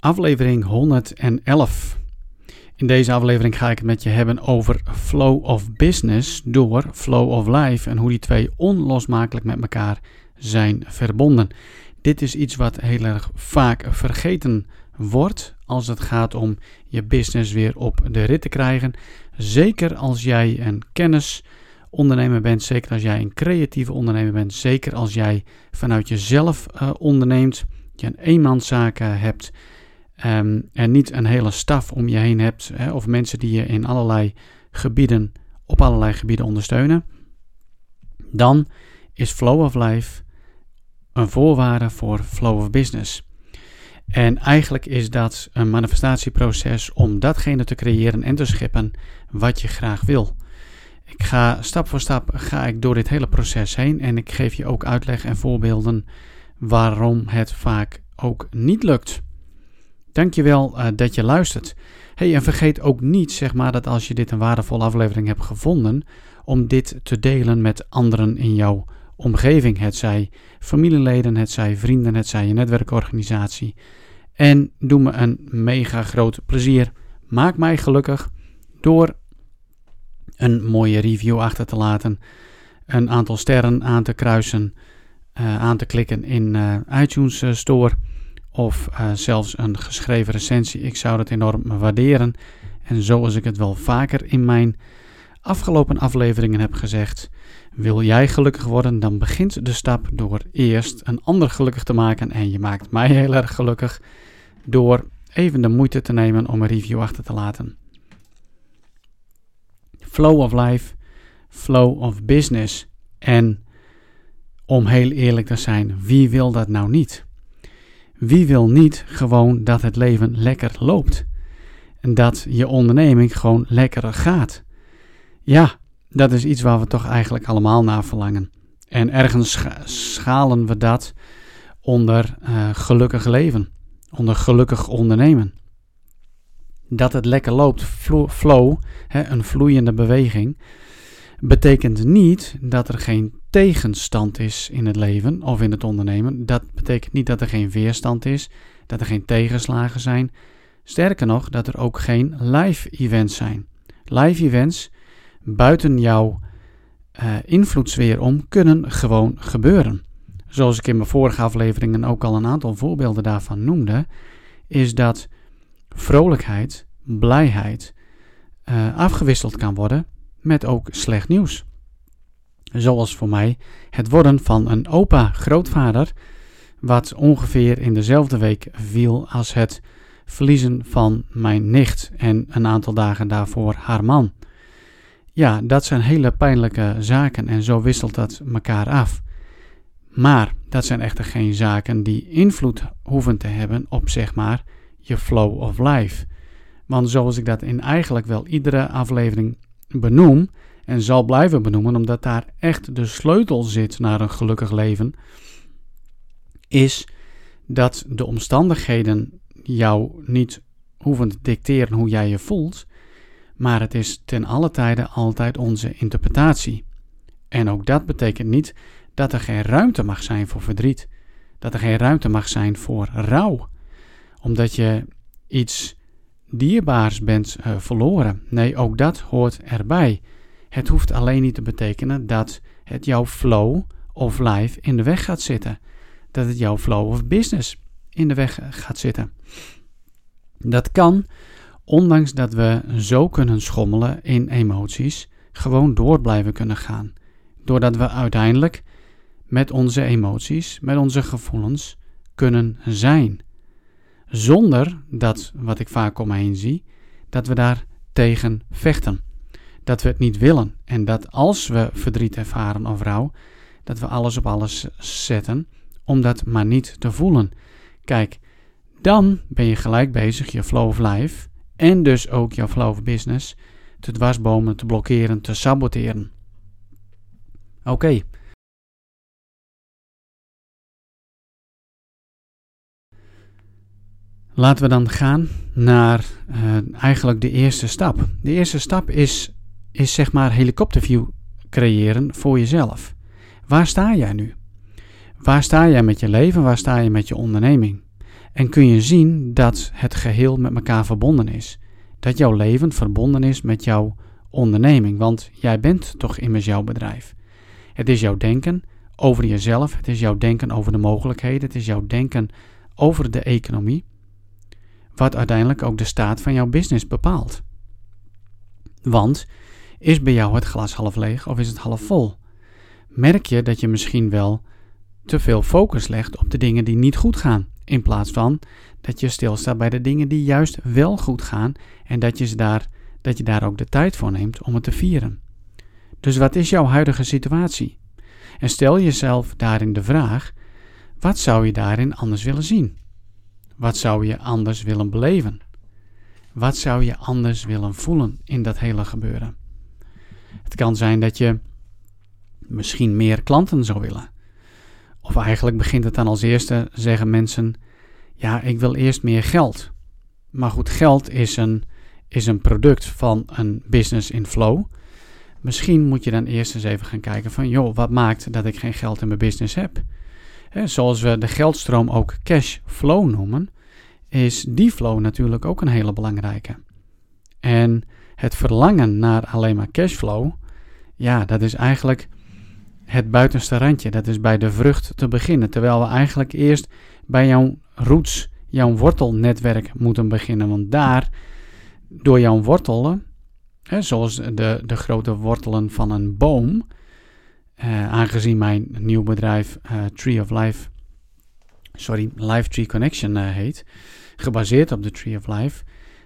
aflevering 111. In deze aflevering ga ik het met je hebben over flow of business door flow of life en hoe die twee onlosmakelijk met elkaar zijn verbonden. Dit is iets wat heel erg vaak vergeten wordt als het gaat om je business weer op de rit te krijgen. Zeker als jij een kennisondernemer bent, zeker als jij een creatieve ondernemer bent, zeker als jij vanuit jezelf uh, onderneemt, je een eenmanszaak hebt um, en niet een hele staf om je heen hebt, hè, of mensen die je in allerlei gebieden, op allerlei gebieden ondersteunen, dan is flow of life een voorwaarde voor flow of business. En eigenlijk is dat een manifestatieproces om datgene te creëren en te schippen wat je graag wil. Ik ga stap voor stap ga ik door dit hele proces heen en ik geef je ook uitleg en voorbeelden waarom het vaak ook niet lukt. Dankjewel uh, dat je luistert. Hey, en vergeet ook niet, zeg maar, dat als je dit een waardevolle aflevering hebt gevonden, om dit te delen met anderen in jouw omgeving. Het zij familieleden, het zij vrienden, het zij je netwerkorganisatie. En doe me een mega groot plezier. Maak mij gelukkig door een mooie review achter te laten, een aantal sterren aan te kruisen, uh, aan te klikken in uh, iTunes Store of uh, zelfs een geschreven recensie. Ik zou dat enorm waarderen. En zoals ik het wel vaker in mijn afgelopen afleveringen heb gezegd, wil jij gelukkig worden, dan begint de stap door eerst een ander gelukkig te maken. En je maakt mij heel erg gelukkig door even de moeite te nemen om een review achter te laten. Flow of life, flow of business. En om heel eerlijk te zijn, wie wil dat nou niet? Wie wil niet gewoon dat het leven lekker loopt? En dat je onderneming gewoon lekker gaat? Ja, dat is iets waar we toch eigenlijk allemaal naar verlangen. En ergens schalen we dat onder uh, gelukkig leven, onder gelukkig ondernemen. Dat het lekker loopt, flow, hè, een vloeiende beweging, betekent niet dat er geen tegenstand is in het leven of in het ondernemen. Dat betekent niet dat er geen weerstand is, dat er geen tegenslagen zijn. Sterker nog, dat er ook geen live events zijn. Live events buiten jouw uh, invloedssfeer om kunnen gewoon gebeuren. Zoals ik in mijn vorige afleveringen ook al een aantal voorbeelden daarvan noemde, is dat vrolijkheid, blijheid uh, afgewisseld kan worden met ook slecht nieuws. Zoals voor mij het worden van een opa-grootvader, wat ongeveer in dezelfde week viel als het verliezen van mijn nicht en een aantal dagen daarvoor haar man. Ja, dat zijn hele pijnlijke zaken en zo wisselt dat elkaar af. Maar dat zijn echter geen zaken die invloed hoeven te hebben op zeg maar je flow of life. Want zoals ik dat in eigenlijk wel iedere aflevering benoem en zal blijven benoemen, omdat daar echt de sleutel zit naar een gelukkig leven, is dat de omstandigheden jou niet hoeven te dicteren hoe jij je voelt, maar het is ten alle tijde altijd onze interpretatie. En ook dat betekent niet dat er geen ruimte mag zijn voor verdriet, dat er geen ruimte mag zijn voor rouw, omdat je iets dierbaars bent uh, verloren. Nee, ook dat hoort erbij. Het hoeft alleen niet te betekenen dat het jouw flow of life in de weg gaat zitten. Dat het jouw flow of business in de weg gaat zitten. Dat kan, ondanks dat we zo kunnen schommelen in emoties, gewoon door blijven kunnen gaan. Doordat we uiteindelijk met onze emoties, met onze gevoelens kunnen zijn. Zonder dat, wat ik vaak om me heen zie, dat we daar tegen vechten. Dat we het niet willen. En dat als we verdriet ervaren of rouw, dat we alles op alles zetten om dat maar niet te voelen. Kijk, dan ben je gelijk bezig je flow of life en dus ook jouw flow of business te dwarsbomen, te blokkeren, te saboteren. Oké. Laten we dan gaan naar uh, eigenlijk de eerste stap. De eerste stap is, is zeg maar helikopterview creëren voor jezelf. Waar sta jij nu? Waar sta jij met je leven? Waar sta je met je onderneming? En kun je zien dat het geheel met elkaar verbonden is. Dat jouw leven verbonden is met jouw onderneming, want jij bent toch immers jouw bedrijf. Het is jouw denken over jezelf, het is jouw denken over de mogelijkheden, het is jouw denken over de economie, wat uiteindelijk ook de staat van jouw business bepaalt. Want is bij jou het glas half leeg of is het half vol? Merk je dat je misschien wel te veel focus legt op de dingen die niet goed gaan, in plaats van dat je stilstaat bij de dingen die juist wel goed gaan en dat je, daar, dat je daar ook de tijd voor neemt om het te vieren. Dus wat is jouw huidige situatie? En stel jezelf daarin de vraag: wat zou je daarin anders willen zien? Wat zou je anders willen beleven? Wat zou je anders willen voelen in dat hele gebeuren? Het kan zijn dat je misschien meer klanten zou willen. Of eigenlijk begint het dan als eerste, zeggen mensen: Ja, ik wil eerst meer geld. Maar goed, geld is een, is een product van een business in flow. Misschien moet je dan eerst eens even gaan kijken van, joh, wat maakt dat ik geen geld in mijn business heb? Zoals we de geldstroom ook cash flow noemen, is die flow natuurlijk ook een hele belangrijke. En het verlangen naar alleen maar cashflow, ja, dat is eigenlijk het buitenste randje. Dat is bij de vrucht te beginnen. Terwijl we eigenlijk eerst bij jouw roots, jouw wortelnetwerk moeten beginnen. Want daar, door jouw wortelen, hè, zoals de, de grote wortelen van een boom, eh, aangezien mijn nieuw bedrijf uh, Tree of Life, sorry, Life Tree Connection uh, heet, gebaseerd op de Tree of Life,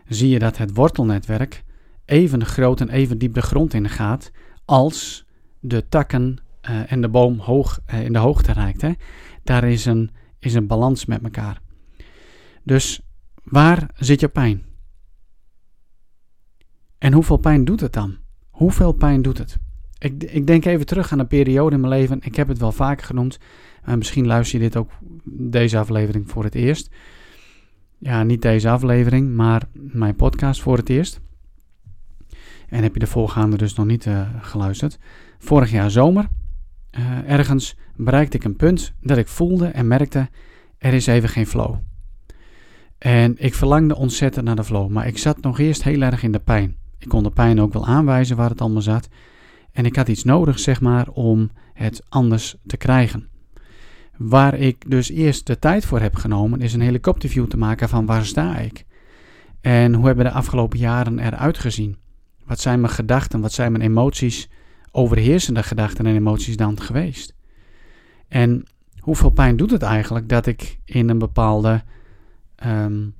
zie je dat het wortelnetwerk even groot en even diep de grond in gaat als de takken en de boom hoog in de hoogte reikt. Hè? Daar is een, is een balans met elkaar. Dus waar zit je pijn? En hoeveel pijn doet het dan? Hoeveel pijn doet het? Ik, ik denk even terug aan een periode in mijn leven. Ik heb het wel vaker genoemd. Uh, misschien luister je dit ook, deze aflevering, voor het eerst. Ja, niet deze aflevering, maar mijn podcast voor het eerst. En heb je de voorgaande dus nog niet uh, geluisterd. Vorig jaar zomer, uh, ergens, bereikte ik een punt dat ik voelde en merkte, er is even geen flow. En ik verlangde ontzettend naar de flow, maar ik zat nog eerst heel erg in de pijn. Ik kon de pijn ook wel aanwijzen waar het allemaal zat. En ik had iets nodig, zeg maar, om het anders te krijgen. Waar ik dus eerst de tijd voor heb genomen, is een helikopterview te maken van waar sta ik? En hoe hebben de afgelopen jaren eruit gezien? Wat zijn mijn gedachten, wat zijn mijn emoties, overheersende gedachten en emoties dan geweest? En hoeveel pijn doet het eigenlijk dat ik in een bepaalde um,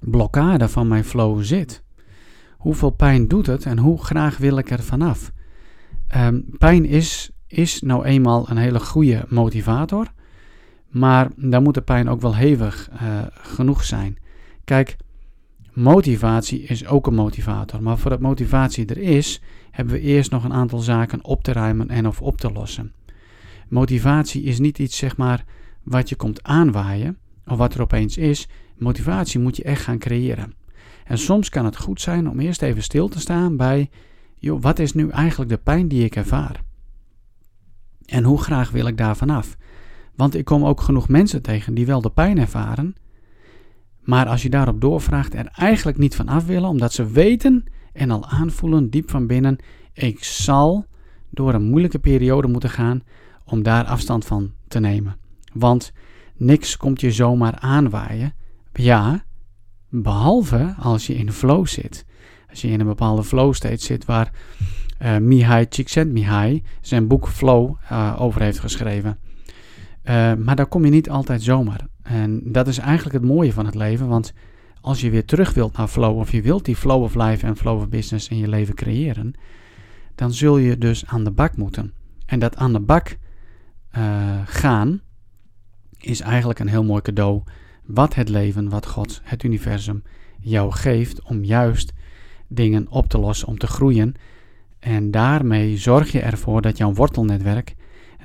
blokkade van mijn flow zit? Hoeveel pijn doet het en hoe graag wil ik er vanaf? Um, pijn is is nou eenmaal een hele goede motivator. Maar dan moet de pijn ook wel hevig uh, genoeg zijn. Kijk, motivatie is ook een motivator. Maar voordat motivatie er is, hebben we eerst nog een aantal zaken op te ruimen en of op te lossen. Motivatie is niet iets, zeg maar, wat je komt aanwaaien of wat er opeens is. Motivatie moet je echt gaan creëren. En soms kan het goed zijn om eerst even stil te staan bij, joh, wat is nu eigenlijk de pijn die ik ervaar? En hoe graag wil ik daar vanaf? Want ik kom ook genoeg mensen tegen die wel de pijn ervaren, maar als je daarop doorvraagt, er eigenlijk niet van af willen, omdat ze weten en al aanvoelen diep van binnen: ik zal door een moeilijke periode moeten gaan om daar afstand van te nemen. Want niks komt je zomaar aanwaaien. Ja, behalve als je in flow zit. Als je in een bepaalde flow state zit waar uh, Mihai Csikszentmihalyi zijn boek Flow uh, over heeft geschreven. Uh, maar daar kom je niet altijd zomaar. En dat is eigenlijk het mooie van het leven, want als je weer terug wilt naar flow, of je wilt die flow of life en flow of business in je leven creëren, dan zul je dus aan de bak moeten. En dat aan de bak gaan is eigenlijk een heel mooi cadeau wat het leven, wat God, het universum jou geeft om juist dingen op te lossen, om te groeien en daarmee zorg je ervoor dat jouw wortelnetwerk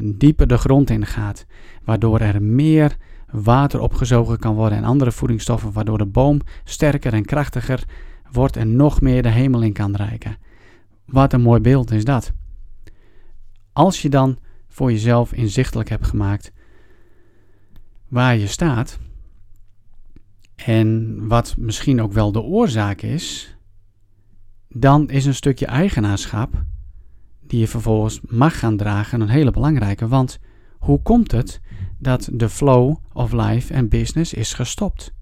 dieper de grond in gaat, waardoor er meer water opgezogen kan worden en andere voedingsstoffen, waardoor de boom sterker en krachtiger wordt en nog meer de hemel in kan reiken. Wat een mooi beeld is dat. Als je dan voor jezelf inzichtelijk hebt gemaakt waar je staat, en wat misschien ook wel de oorzaak is, dan is een stukje eigenaarschap die je vervolgens mag gaan dragen een hele belangrijke. Want hoe komt het dat de flow of life en business is gestopt?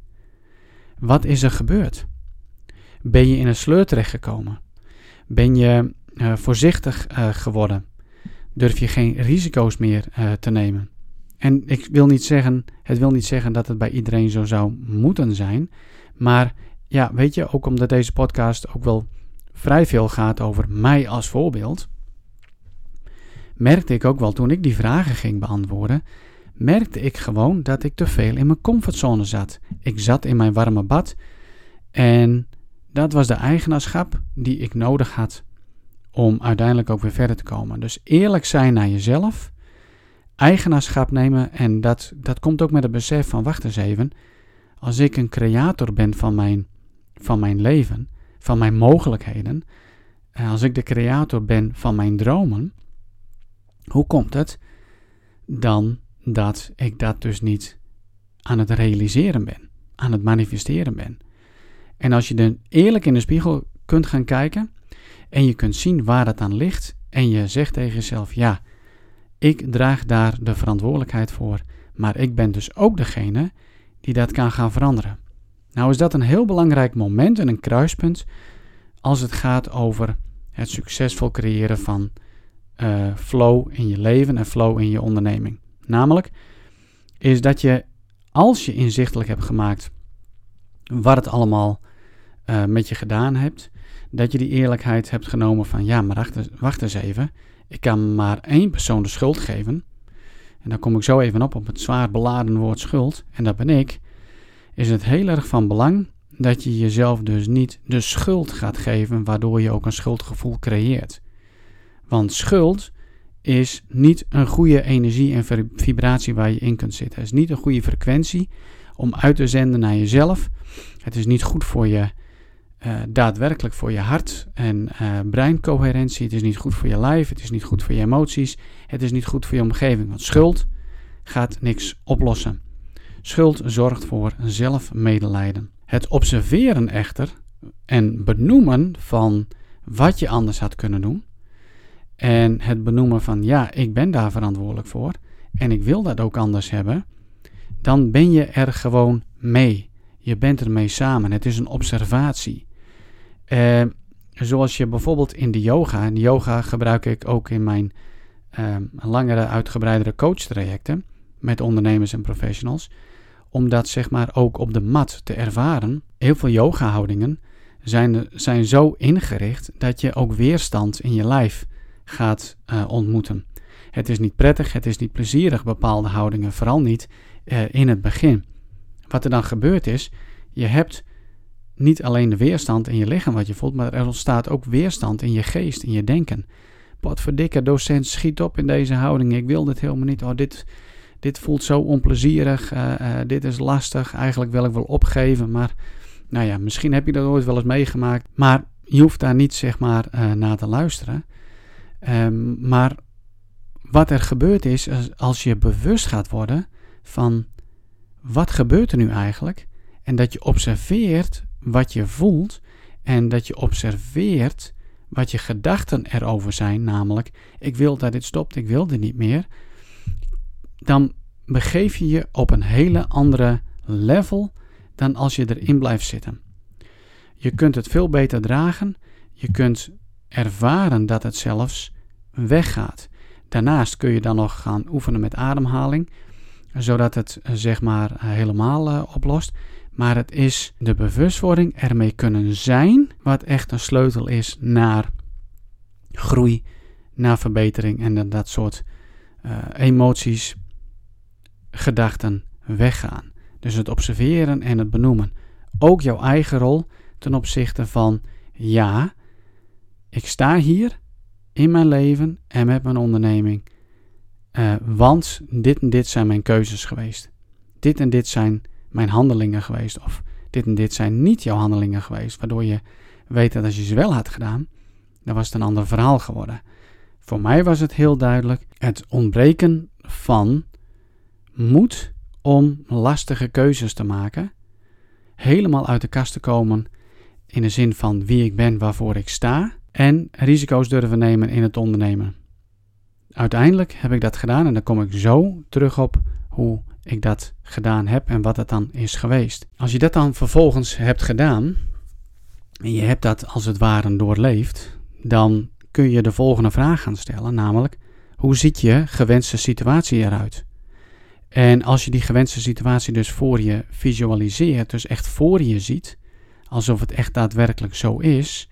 Wat is er gebeurd? Ben je in een sleur terechtgekomen? Ben je uh, voorzichtig uh, geworden? Durf je geen risico's meer uh, te nemen? En ik wil niet zeggen, het wil niet zeggen dat het bij iedereen zo zou moeten zijn. Maar ja, weet je, ook omdat deze podcast ook wel vrij veel gaat over mij als voorbeeld, merkte ik ook wel toen ik die vragen ging beantwoorden, merkte ik gewoon dat ik te veel in mijn comfortzone zat. Ik zat in mijn warme bad en dat was de eigenaarschap die ik nodig had om uiteindelijk ook weer verder te komen. Dus eerlijk zijn naar jezelf, eigenaarschap nemen en dat, dat komt ook met het besef van wacht eens even, als ik een creator ben van mijn, van mijn leven, van mijn mogelijkheden, als ik de creator ben van mijn dromen, hoe komt het dan dat ik dat dus niet aan het realiseren ben, aan het manifesteren ben? En als je dan eerlijk in de spiegel kunt gaan kijken en je kunt zien waar het aan ligt en je zegt tegen jezelf, ja, ik draag daar de verantwoordelijkheid voor, maar ik ben dus ook degene die dat kan gaan veranderen. Nou is dat een heel belangrijk moment en een kruispunt als het gaat over het succesvol creëren van uh, flow in je leven en flow in je onderneming. Namelijk is dat je, als je inzichtelijk hebt gemaakt wat het allemaal uh, met je gedaan hebt, dat je die eerlijkheid hebt genomen van ja, maar wacht, wacht eens even, ik kan maar één persoon de schuld geven. En daar kom ik zo even op op het zwaar beladen woord schuld, en dat ben ik. Is het heel erg van belang dat je jezelf dus niet de schuld gaat geven, waardoor je ook een schuldgevoel creëert. Want schuld is niet een goede energie en vibratie waar je in kunt zitten. Het is niet een goede frequentie om uit te zenden naar jezelf. Het is niet goed voor je, uh, daadwerkelijk voor je hart en uh, breincoherentie. Het is niet goed voor je lijf. Het is niet goed voor je emoties. Het is niet goed voor je omgeving. Want schuld gaat niks oplossen. Schuld zorgt voor zelfmedelijden. Het observeren echter en benoemen van wat je anders had kunnen doen, en het benoemen van ja, ik ben daar verantwoordelijk voor en ik wil dat ook anders hebben, dan ben je er gewoon mee. Je bent ermee samen. Het is een observatie. Uh, zoals je bijvoorbeeld in de yoga, en yoga gebruik ik ook in mijn uh, langere, uitgebreidere coachtrajecten met ondernemers en professionals, om dat zeg maar ook op de mat te ervaren. Heel veel yoga-houdingen zijn, zijn zo ingericht dat je ook weerstand in je lijf gaat uh, ontmoeten. Het is niet prettig, het is niet plezierig, bepaalde houdingen, vooral niet uh, in het begin. Wat er dan gebeurt is, je hebt niet alleen de weerstand in je lichaam wat je voelt, maar er ontstaat ook weerstand in je geest, in je denken. Wat verdikke docent, schiet op in deze houding, ik wil dit helemaal niet, oh dit, dit voelt zo onplezierig, uh, dit is lastig, eigenlijk wil ik wel opgeven, maar nou ja, misschien heb je dat ooit wel eens meegemaakt, maar je hoeft daar niet zeg maar naar te luisteren. Um, maar wat er gebeurt is, als je bewust gaat worden van wat gebeurt er nu eigenlijk, en dat je observeert wat je voelt, en dat je observeert wat je gedachten erover zijn, namelijk ik wil dat dit stopt, ik wil dit niet meer, dan begeef je je op een hele andere level dan als je erin blijft zitten. Je kunt het veel beter dragen, je kunt ervaren dat het zelfs weggaat. Daarnaast kun je dan nog gaan oefenen met ademhaling, zodat het eh, zeg maar helemaal uh, oplost. Maar het is de bewustwording ermee kunnen zijn, wat echt een sleutel is naar groei, naar verbetering en dat soort uh, emoties, gedachten weggaan. Dus het observeren en het benoemen. Ook jouw eigen rol ten opzichte van ja, ik sta hier in mijn leven en met mijn onderneming. Uh, want dit en dit zijn mijn keuzes geweest. Dit en dit zijn mijn handelingen geweest. Of dit en dit zijn niet jouw handelingen geweest. Waardoor je weet dat als je ze wel had gedaan, dan was het een ander verhaal geworden. Voor mij was het heel duidelijk het ontbreken van moed om lastige keuzes te maken. helemaal uit de kast te komen in de zin van wie ik ben, waarvoor ik sta en risico's durven nemen in het ondernemen. Uiteindelijk heb ik dat gedaan en dan kom ik zo terug op hoe ik dat gedaan heb en wat het dan is geweest. Als je dat dan vervolgens hebt gedaan en je hebt dat als het ware doorleefd, dan kun je de volgende vraag gaan stellen, namelijk hoe ziet je gewenste situatie eruit? En als je die gewenste situatie dus voor je visualiseert, dus echt voor je ziet, alsof het echt daadwerkelijk zo is,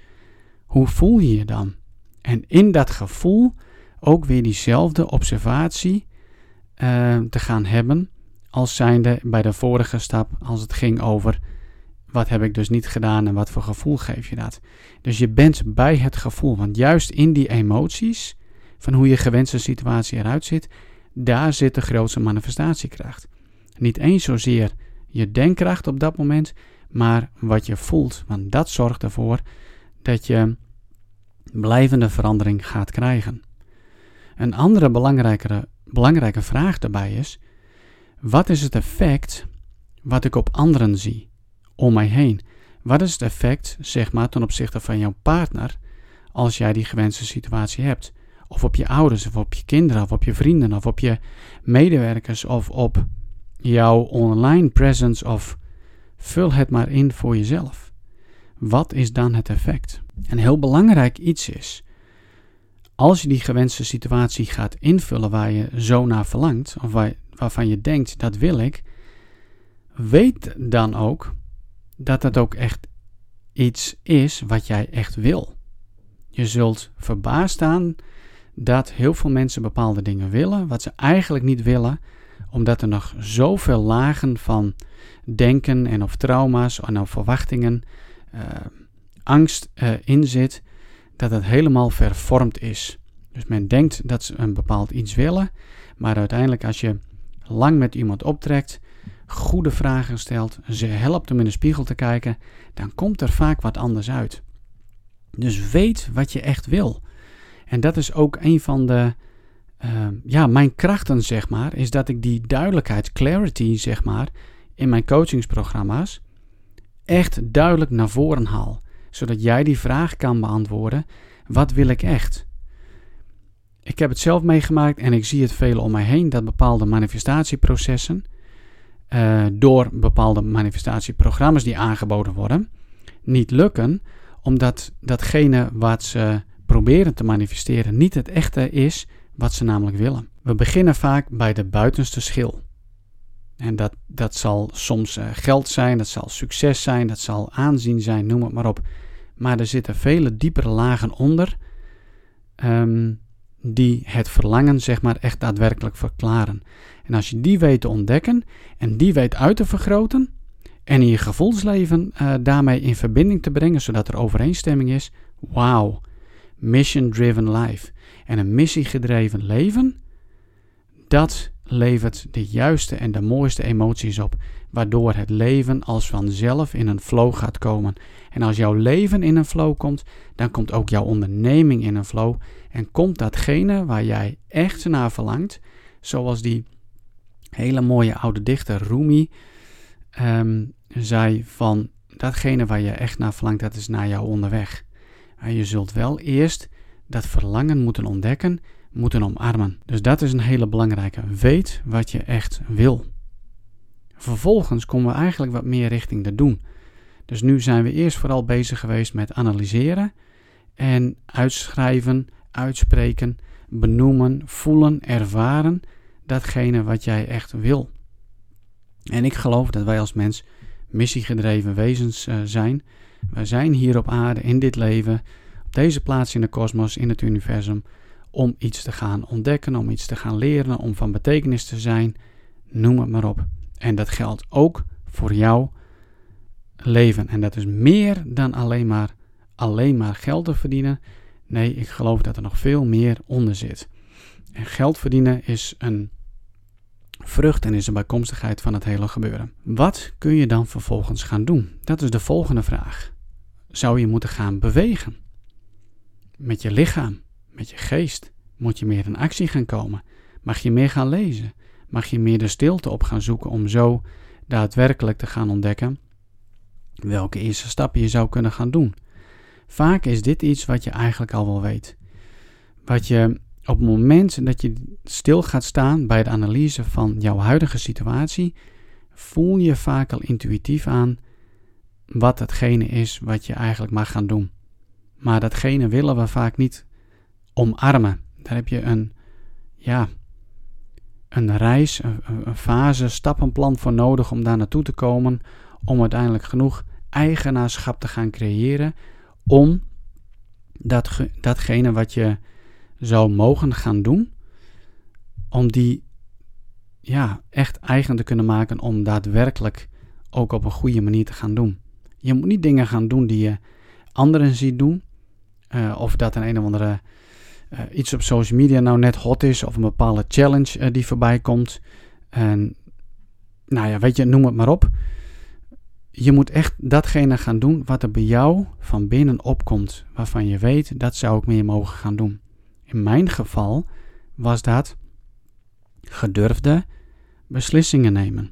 hoe voel je je dan? En in dat gevoel ook weer diezelfde observatie uh, te gaan hebben als zijnde bij de vorige stap als het ging over wat heb ik dus niet gedaan en wat voor gevoel geef je dat. Dus je bent bij het gevoel, want juist in die emoties van hoe je gewenste situatie eruit zit, daar zit de grootste manifestatiekracht. Niet eens zozeer je denkkracht op dat moment, maar wat je voelt. Want dat zorgt ervoor dat je blijvende verandering gaat krijgen. Een andere belangrijke, belangrijke vraag daarbij is: wat is het effect wat ik op anderen zie om mij heen? Wat is het effect, zeg maar, ten opzichte van jouw partner als jij die gewenste situatie hebt? Of op je ouders, of op je kinderen, of op je vrienden, of op je medewerkers, of op jouw online presence, of vul het maar in voor jezelf. Wat is dan het effect? Een heel belangrijk iets is, als je die gewenste situatie gaat invullen waar je zo naar verlangt, of waar, waarvan je denkt dat wil ik, weet dan ook dat het ook echt iets is wat jij echt wil. Je zult verbaasd staan dat heel veel mensen bepaalde dingen willen, wat ze eigenlijk niet willen, omdat er nog zoveel lagen van denken en of trauma's en of verwachtingen, uh, angst uh, in zit, dat het helemaal vervormd is. Dus men denkt dat ze een bepaald iets willen, maar uiteindelijk als je lang met iemand optrekt, goede vragen stelt, ze helpt om in de spiegel te kijken, dan komt er vaak wat anders uit. Dus weet wat je echt wil. En dat is ook een van de, uh, ja, mijn krachten, zeg maar, is dat ik die duidelijkheid, clarity, zeg maar, in mijn coachingsprogramma's echt duidelijk naar voren haal. Zodat jij die vraag kan beantwoorden, wat wil ik echt? Ik heb het zelf meegemaakt en ik zie het velen om mij heen dat bepaalde manifestatieprocessen uh, door bepaalde manifestatieprogramma's die aangeboden worden niet lukken, omdat datgene wat ze proberen te manifesteren niet het echte is wat ze namelijk willen. We beginnen vaak bij de buitenste schil. En dat, dat zal soms uh, geld zijn, dat zal succes zijn, dat zal aanzien zijn, noem het maar op. Maar er zitten vele diepere lagen onder um, die het verlangen zeg maar echt daadwerkelijk verklaren. En als je die weet te ontdekken en die weet uit te vergroten en in je gevoelsleven uh, daarmee in verbinding te brengen zodat er overeenstemming is, wauw, mission-driven life. En een missiegedreven leven, dat levert de juiste en de mooiste emoties op, waardoor het leven als vanzelf in een flow gaat komen. En als jouw leven in een flow komt, dan komt ook jouw onderneming in een flow en komt datgene waar jij echt naar verlangt, zoals die hele mooie oude dichter Rumi um, zei van datgene waar je echt naar verlangt, dat is naar jou onderweg. Je zult wel eerst dat verlangen moeten ontdekken, moeten omarmen. Dus dat is een hele belangrijke. Weet wat je echt wil. Vervolgens komen we eigenlijk wat meer richting de doen. Dus nu zijn we eerst vooral bezig geweest met analyseren en uitschrijven, uitspreken, benoemen, voelen, ervaren datgene wat jij echt wil. En ik geloof dat wij als mens missiegedreven wezens uh, zijn. Wij zijn hier op aarde in dit leven op deze plaats in de kosmos, in het universum, om iets te gaan ontdekken, om iets te gaan leren, om van betekenis te zijn, noem het maar op. En dat geldt ook voor jouw leven. En dat is meer dan alleen maar, alleen maar geld te verdienen. Nee, ik geloof dat er nog veel meer onder zit. En geld verdienen is een vrucht en is een bijkomstigheid van het hele gebeuren. Wat kun je dan vervolgens gaan doen? Dat is de volgende vraag. Zou je moeten gaan bewegen? met je lichaam, met je geest, moet je meer in actie gaan komen. Mag je meer gaan lezen? Mag je meer de stilte op gaan zoeken om zo daadwerkelijk te gaan ontdekken welke eerste stappen je zou kunnen gaan doen. Vaak is dit iets wat je eigenlijk al wel weet. Wat je op het moment dat je stil gaat staan bij de analyse van jouw huidige situatie, voel je vaak al intuïtief aan wat hetgene is wat je eigenlijk mag gaan doen. Maar datgene willen we vaak niet omarmen. Daar heb je een, ja, een reis, een, een fase, stappenplan voor nodig om daar naartoe te komen. Om uiteindelijk genoeg eigenaarschap te gaan creëren. Om dat, datgene wat je zou mogen gaan doen, om die ja, echt eigen te kunnen maken om daadwerkelijk ook op een goede manier te gaan doen. Je moet niet dingen gaan doen die je anderen ziet doen, uh, of dat een een of andere uh, iets op social media nou net hot is, of een bepaalde challenge uh, die voorbij komt. En nou ja, weet je, noem het maar op. Je moet echt datgene gaan doen wat er bij jou van binnen opkomt, waarvan je weet dat zou ik meer mogen gaan doen. In mijn geval was dat gedurfde beslissingen nemen.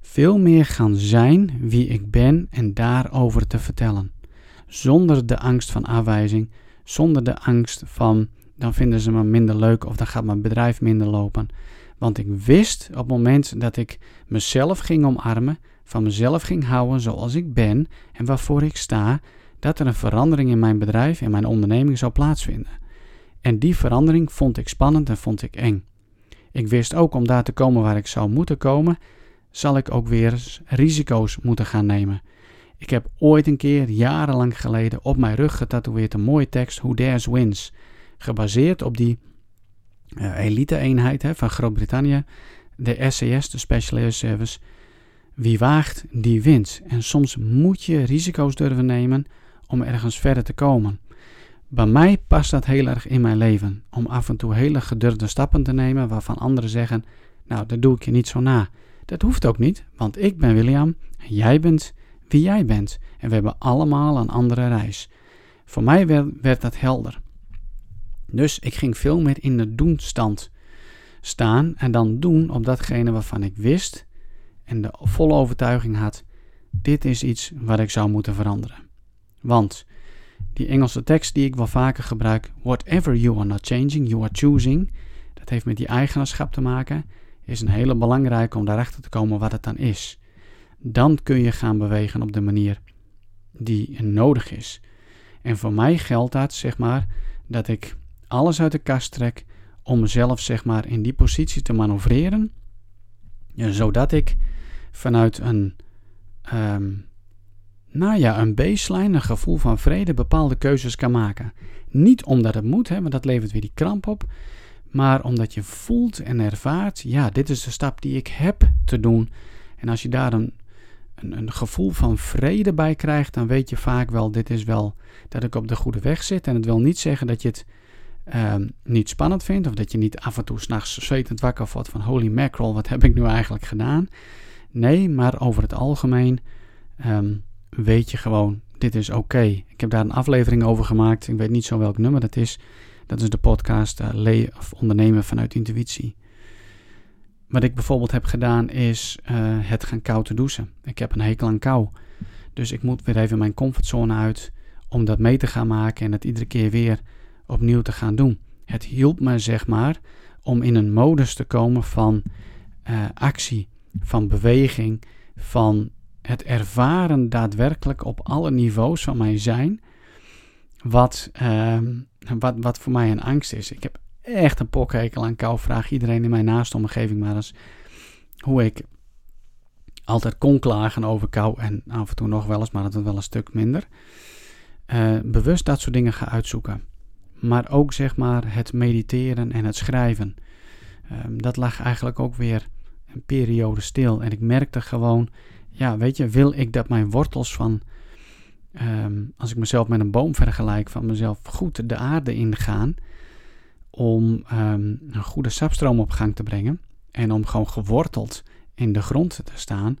Veel meer gaan zijn wie ik ben en daarover te vertellen. Zonder de angst van afwijzing, zonder de angst van dan vinden ze me minder leuk of dan gaat mijn bedrijf minder lopen. Want ik wist op het moment dat ik mezelf ging omarmen, van mezelf ging houden zoals ik ben en waarvoor ik sta, dat er een verandering in mijn bedrijf en mijn onderneming zou plaatsvinden. En die verandering vond ik spannend en vond ik eng. Ik wist ook om daar te komen waar ik zou moeten komen, zal ik ook weer risico's moeten gaan nemen. Ik heb ooit een keer, jarenlang geleden, op mijn rug getatoeëerd een mooie tekst, Who Dares Wins. Gebaseerd op die uh, elite-eenheid van Groot-Brittannië, de SCS, de Special Air Service. Wie waagt, die wint. En soms moet je risico's durven nemen om ergens verder te komen. Bij mij past dat heel erg in mijn leven. Om af en toe hele gedurfde stappen te nemen waarvan anderen zeggen: Nou, dat doe ik je niet zo na. Dat hoeft ook niet, want ik ben William en jij bent wie jij bent. En we hebben allemaal een andere reis. Voor mij werd, dat helder. Dus ik ging veel meer in de doenstand staan en dan doen op datgene waarvan ik wist en de volle overtuiging had: dit is iets wat ik zou moeten veranderen. Want die Engelse tekst die ik wel vaker gebruik, whatever you are not changing, you are choosing, dat heeft met die eigenaarschap te maken, is een hele belangrijke om daarachter te komen wat het dan is. Dan kun je gaan bewegen op de manier die nodig is. En voor mij geldt dat, zeg maar, dat ik alles uit de kast trek om mezelf, zeg maar, in die positie te manoeuvreren, zodat ik vanuit een um, nou ja, een baseline, een gevoel van vrede, bepaalde keuzes kan maken. Niet omdat het moet, hè, want dat levert weer die kramp op. Maar omdat je voelt en ervaart, ja, dit is de stap die ik heb te doen. En als je daar een, een, een gevoel van vrede bij krijgt, dan weet je vaak wel, dit is wel dat ik op de goede weg zit. En het wil niet zeggen dat je het um, niet spannend vindt, of dat je niet af en toe s'nachts zwetend wakker wordt van holy mackerel, wat heb ik nu eigenlijk gedaan? Nee, maar over het algemeen um, weet je gewoon, dit is oké. Ik heb daar een aflevering over gemaakt. Ik weet niet zo welk nummer dat is. Dat is de podcast uh, of Ondernemen vanuit Intuïtie. Wat ik bijvoorbeeld heb gedaan is uh, het gaan koud te douchen. Ik heb een hekel aan kou. Dus ik moet weer even mijn comfortzone uit om dat mee te gaan maken en het iedere keer weer opnieuw te gaan doen. Het hielp me zeg maar om in een modus te komen van uh, actie, van beweging, van het ervaren daadwerkelijk op alle niveaus van mijn zijn, wat, uh, wat, wat voor mij een angst is. Ik heb echt een pokhekel aan kou. Vraag iedereen in mijn naaste omgeving maar eens hoe ik altijd kon klagen over kou en af en toe nog wel eens, maar dat is wel een stuk minder. Uh, bewust dat soort dingen ga uitzoeken. Maar ook zeg maar het mediteren en het schrijven. Uh, dat lag eigenlijk ook weer een periode stil. En ik merkte gewoon, ja, weet je, wil ik dat mijn wortels van, ehm, als ik mezelf met een boom vergelijk, van mezelf goed de aarde ingaan om ehm, een goede sapstroom op gang te brengen en om gewoon geworteld in de grond te staan,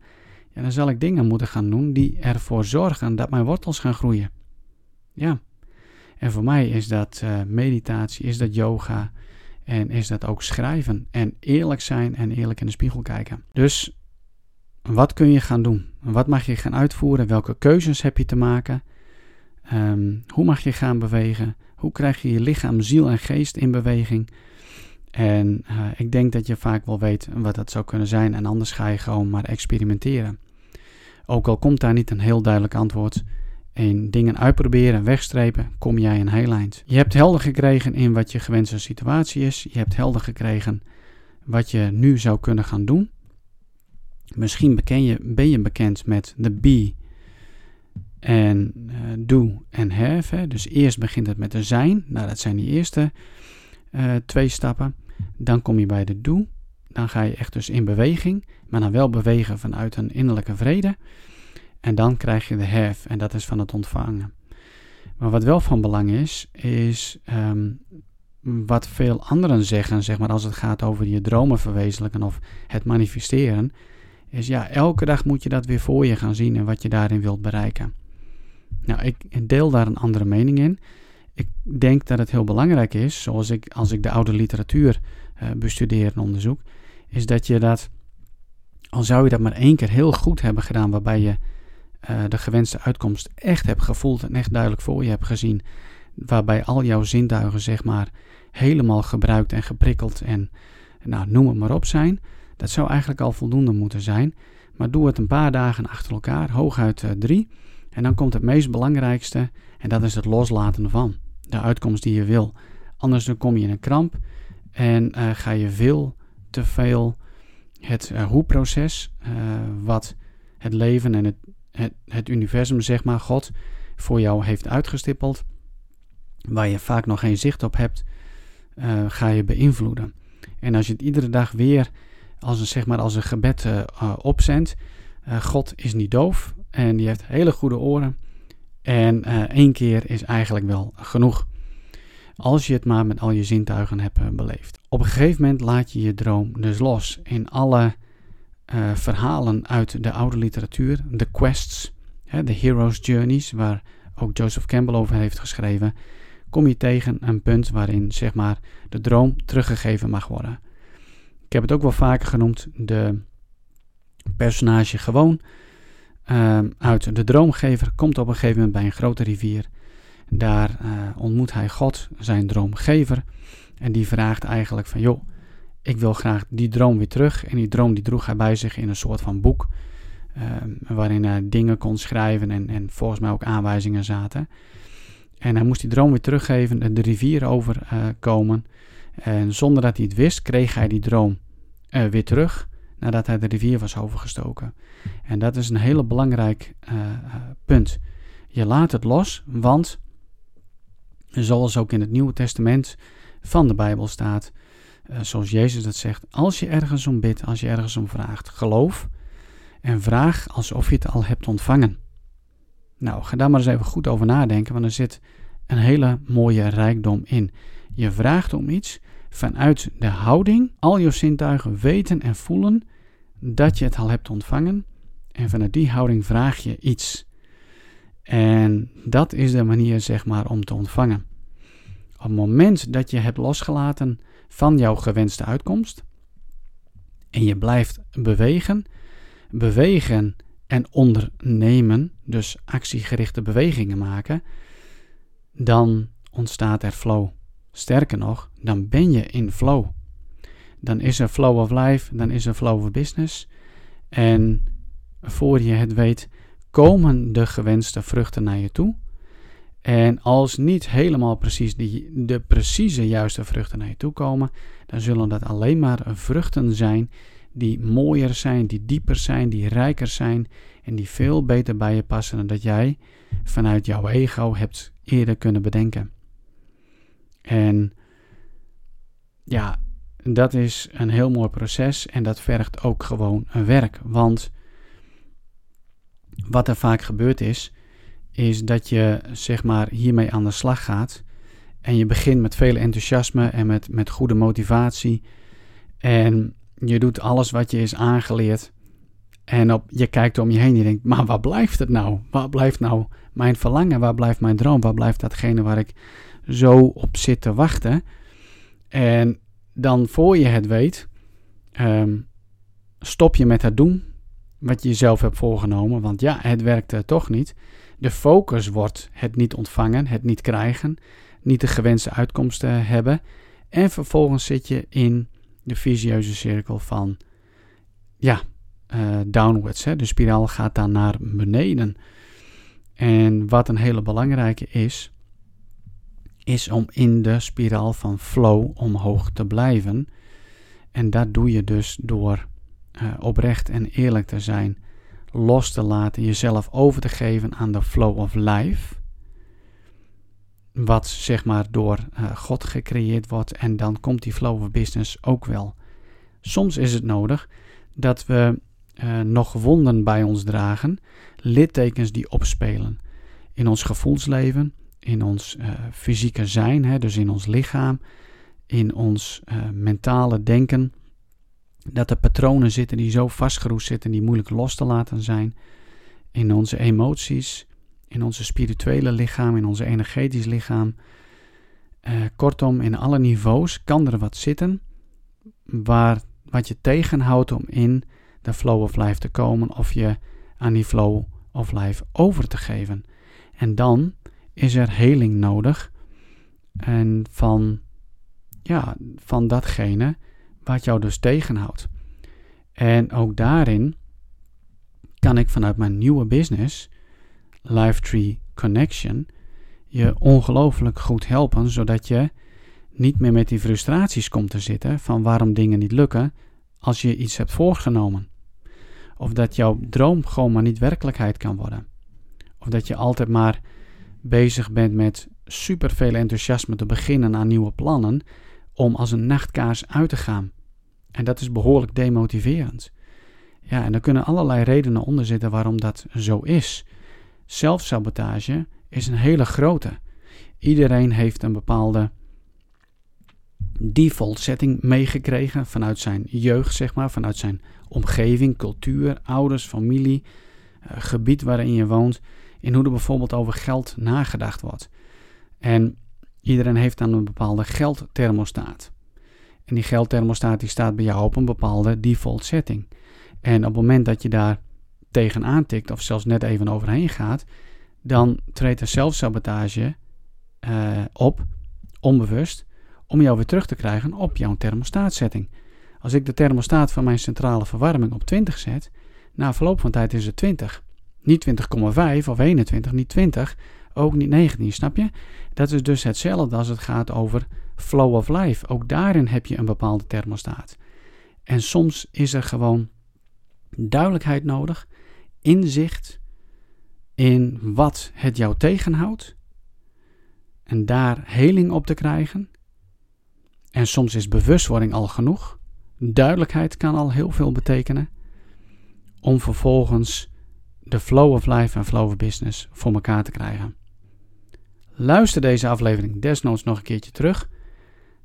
ja, dan zal ik dingen moeten gaan doen die ervoor zorgen dat mijn wortels gaan groeien. Ja. En voor mij is dat uh, meditatie, is dat yoga en is dat ook schrijven en eerlijk zijn en eerlijk in de spiegel kijken. Dus wat kun je gaan doen? Wat mag je gaan uitvoeren? Welke keuzes heb je te maken? Ehm, hoe mag je gaan bewegen? Hoe krijg je je lichaam, ziel en geest in beweging? En uh, ik denk dat je vaak wel weet wat dat zou kunnen zijn en anders ga je gewoon maar experimenteren. Ook al komt daar niet een heel duidelijk antwoord, in dingen uitproberen, wegstrepen, kom jij een heel. Je hebt helder gekregen in wat je gewenste situatie is. Je hebt helder gekregen wat je nu zou kunnen gaan doen. Misschien je, ben je bekend met de be en uh, do en have. Hè. Dus eerst begint het met de zijn. Nou, dat zijn die eerste uh, twee stappen. Dan kom je bij de do. Dan ga je echt dus in beweging, maar dan wel bewegen vanuit een innerlijke vrede. En dan krijg je de have, en dat is van het ontvangen. Maar wat wel van belang is, is um, wat veel anderen zeggen, zeg maar, als het gaat over je dromen verwezenlijken of het manifesteren, is ja, elke dag moet je dat weer voor je gaan zien en wat je daarin wilt bereiken. Nou, ik deel daar een andere mening in. Ik denk dat het heel belangrijk is, zoals ik als ik de oude literatuur uh, bestudeer en onderzoek, is dat je dat, al zou je dat maar één keer heel goed hebben gedaan, waarbij je uh, de gewenste uitkomst echt hebt gevoeld en echt duidelijk voor je hebt gezien, waarbij al jouw zintuigen zeg maar helemaal gebruikt en geprikkeld en nou, noem het maar op zijn, dat zou eigenlijk al voldoende moeten zijn. Maar doe het een paar dagen achter elkaar, hooguit uh, drie. En dan komt het meest belangrijkste en dat is het loslaten van de uitkomst die je wil. Anders dan kom je in een kramp en uh, ga je veel te veel het hoe-proces, wat het leven en het het, het universum, zeg maar, God, voor jou heeft uitgestippeld, waar je vaak nog geen zicht op hebt, ga je beïnvloeden. En als je het iedere dag weer als een, zeg maar, als een gebed uh, opzendt, uh, God is niet doof en die heeft hele goede oren. En één keer is eigenlijk wel genoeg. Als je het maar met al je zintuigen hebt beleefd. Op een gegeven moment laat je je droom dus los. In alle verhalen uit de oude literatuur, de quests, de hero's journeys, waar ook Joseph Campbell over heeft geschreven, kom je tegen een punt waarin zeg maar de droom teruggegeven mag worden. Ik heb het ook wel vaker genoemd, de personage gewoon uh, uit de droomgever komt op een gegeven moment bij een grote rivier. Daar uh, ontmoet hij God, zijn droomgever, en die vraagt eigenlijk van joh, ik wil graag die droom weer terug. En die droom die droeg hij bij zich in een soort van boek. Ehm, waarin hij dingen kon schrijven en, en volgens mij ook aanwijzingen zaten. En hij moest die droom weer teruggeven, de rivier overkomen. Uh, en zonder dat hij het wist, kreeg hij die droom uh, weer terug nadat hij de rivier was overgestoken. En dat is een hele belangrijk uh, punt. Je laat het los, want zoals ook in het Nieuwe Testament van de Bijbel staat, zoals Jezus dat zegt, als je ergens om bidt, als je ergens om vraagt, geloof en vraag alsof je het al hebt ontvangen. Nou, ga daar maar eens even goed over nadenken, want er zit een hele mooie rijkdom in. Je vraagt om iets vanuit de houding, al je zintuigen weten en voelen dat je het al hebt ontvangen. En vanuit die houding vraag je iets. En dat is de manier, zeg maar, om te ontvangen. Op het moment dat je hebt losgelaten van jouw gewenste uitkomst en je blijft bewegen, bewegen en ondernemen, dus actiegerichte bewegingen maken, dan ontstaat er flow. Sterker nog, dan ben je in flow. Dan is er flow of life, dan is er flow of business. En voor je het weet, komen de gewenste vruchten naar je toe. En als niet helemaal precies die, de precieze juiste vruchten naar je toe komen, dan zullen dat alleen maar vruchten zijn die mooier zijn, die dieper zijn, die rijker zijn en die veel beter bij je passen dan dat jij vanuit jouw ego hebt eerder kunnen bedenken. En ja, dat is een heel mooi proces en dat vergt ook gewoon een werk. Want wat er vaak gebeurt is, is dat je zeg maar hiermee aan de slag gaat. En je begint met veel enthousiasme en met, met goede motivatie. En je doet alles wat je is aangeleerd. En op, je kijkt om je heen en je denkt, maar waar blijft het nou? Waar blijft nou mijn verlangen? Waar blijft mijn droom? Waar blijft datgene waar ik zo op zit te wachten? En dan voor je het weet, um, stop je met het doen. wat je jezelf hebt voorgenomen, want ja, het werkt toch niet. De focus wordt het niet ontvangen, het niet krijgen, niet de gewenste uitkomsten hebben. En vervolgens zit je in de visieuze cirkel van, ja, uh, downwards. Hè? De spiraal gaat dan naar beneden. En wat een hele belangrijke is, is om in de spiraal van flow omhoog te blijven. En dat doe je dus door uh, oprecht en eerlijk te zijn, los te laten, jezelf over te geven aan de flow of life. Wat zeg maar door uh, God gecreëerd wordt en dan komt die flow of business ook wel. Soms is het nodig dat we uh, nog wonden bij ons dragen, littekens die opspelen in ons gevoelsleven, in ons uh, fysieke zijn, hè, dus in ons lichaam, in ons uh, mentale denken. Dat er patronen zitten die zo vastgeroest zitten, die moeilijk los te laten zijn. In onze emoties, in onze spirituele lichaam, in ons energetisch lichaam. Uh, kortom, in alle niveaus kan er wat zitten waar, wat je tegenhoudt om in de flow of life te komen of je aan die flow of life over te geven. En dan is er heling nodig en van, ja, van datgene wat jou dus tegenhoudt. En ook daarin kan ik vanuit mijn nieuwe business, Livetree Connection, je ongelooflijk goed helpen, zodat je niet meer met die frustraties komt te zitten van waarom dingen niet lukken als je iets hebt voorgenomen. Of dat jouw droom gewoon maar niet werkelijkheid kan worden. Of dat je altijd maar bezig bent met superveel enthousiasme te beginnen aan nieuwe plannen om als een nachtkaars uit te gaan. En dat is behoorlijk demotiverend. Ja, en er kunnen allerlei redenen onder zitten waarom dat zo is. Zelfsabotage is een hele grote. Iedereen heeft een bepaalde default setting meegekregen vanuit zijn jeugd, zeg maar, vanuit zijn omgeving, cultuur, ouders, familie, uh, gebied waarin je woont, in hoe er bijvoorbeeld over geld nagedacht wordt. En iedereen heeft dan een bepaalde geldthermostaat. En die geldthermostaat die staat bij jou op een bepaalde default setting. En op het moment dat je daar tegenaan tikt, of zelfs net even overheen gaat, dan treedt er zelfsabotage uh, op, onbewust, om jou weer terug te krijgen op jouw thermostaatsetting. Als ik de thermostaat van mijn centrale verwarming op 20 zet, na verloop van tijd is het 20. Niet 20,5 of 21, niet 20, ook niet 19, snap je? Dat is dus hetzelfde als het gaat over flow of life. Ook daarin heb je een bepaalde thermostaat. En soms is er gewoon duidelijkheid nodig, inzicht in wat het jou tegenhoudt. En daar heling op te krijgen. En soms is bewustwording al genoeg. Duidelijkheid kan al heel veel betekenen. Om vervolgens de flow of life en flow of business voor elkaar te krijgen. Luister deze aflevering desnoods nog een keertje terug.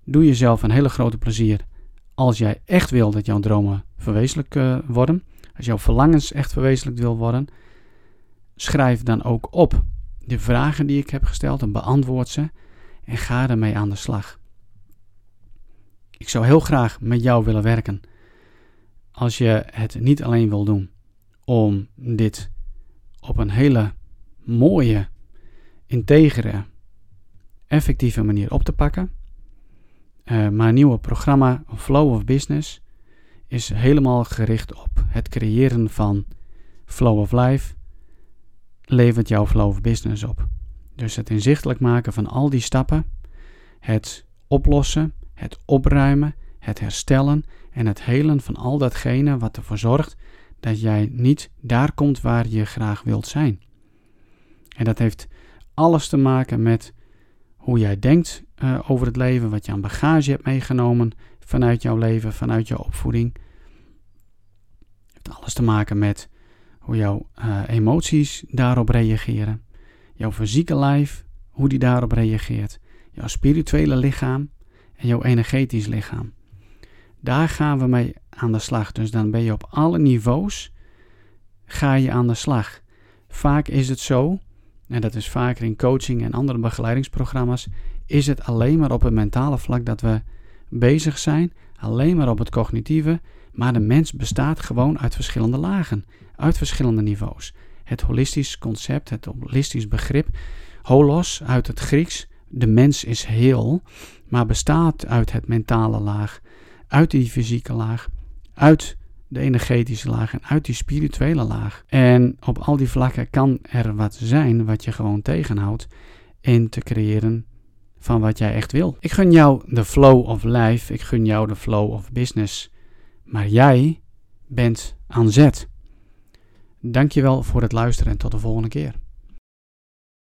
Doe jezelf een hele grote plezier als jij echt wil dat jouw dromen verwezenlijk uh, worden. Als jouw verlangens echt verwezenlijkt wil worden. Schrijf dan ook op de vragen die ik heb gesteld en beantwoord ze. En ga ermee aan de slag. Ik zou heel graag met jou willen werken. Als je het niet alleen wil doen om dit op een hele mooie, integere, effectieve manier op te pakken. Uh, mijn nieuwe programma Flow of Business is helemaal gericht op het creëren van Flow of Life. Levert jouw Flow of Business op. Dus het inzichtelijk maken van al die stappen, het oplossen, het opruimen, het herstellen en het helen van al datgene wat ervoor zorgt dat jij niet daar komt waar je graag wilt zijn. En dat heeft alles te maken met hoe jij denkt uh, over het leven, wat je aan bagage hebt meegenomen vanuit jouw leven, vanuit jouw opvoeding. Het heeft alles te maken met hoe jouw uh, emoties daarop reageren, jouw fysieke lijf, hoe die daarop reageert, jouw spirituele lichaam en jouw energetisch lichaam. Daar gaan we mee aan de slag. Dus dan ben je op alle niveaus ga je aan de slag. Vaak is het zo, en dat is vaker in coaching en andere begeleidingsprogramma's, is het alleen maar op het mentale vlak dat we bezig zijn, alleen maar op het cognitieve, maar de mens bestaat gewoon uit verschillende lagen, uit verschillende niveaus. Het holistisch concept, het holistisch begrip, holos uit het Grieks, de mens is heel, maar bestaat uit het mentale laag, uit die fysieke laag, uit de energetische laag en uit die spirituele laag. En op al die vlakken kan er wat zijn wat je gewoon tegenhoudt in te creëren van wat jij echt wil. Ik gun jou de flow of life, ik gun jou de flow of business, maar jij bent aan zet. Dankjewel voor het luisteren en tot de volgende keer.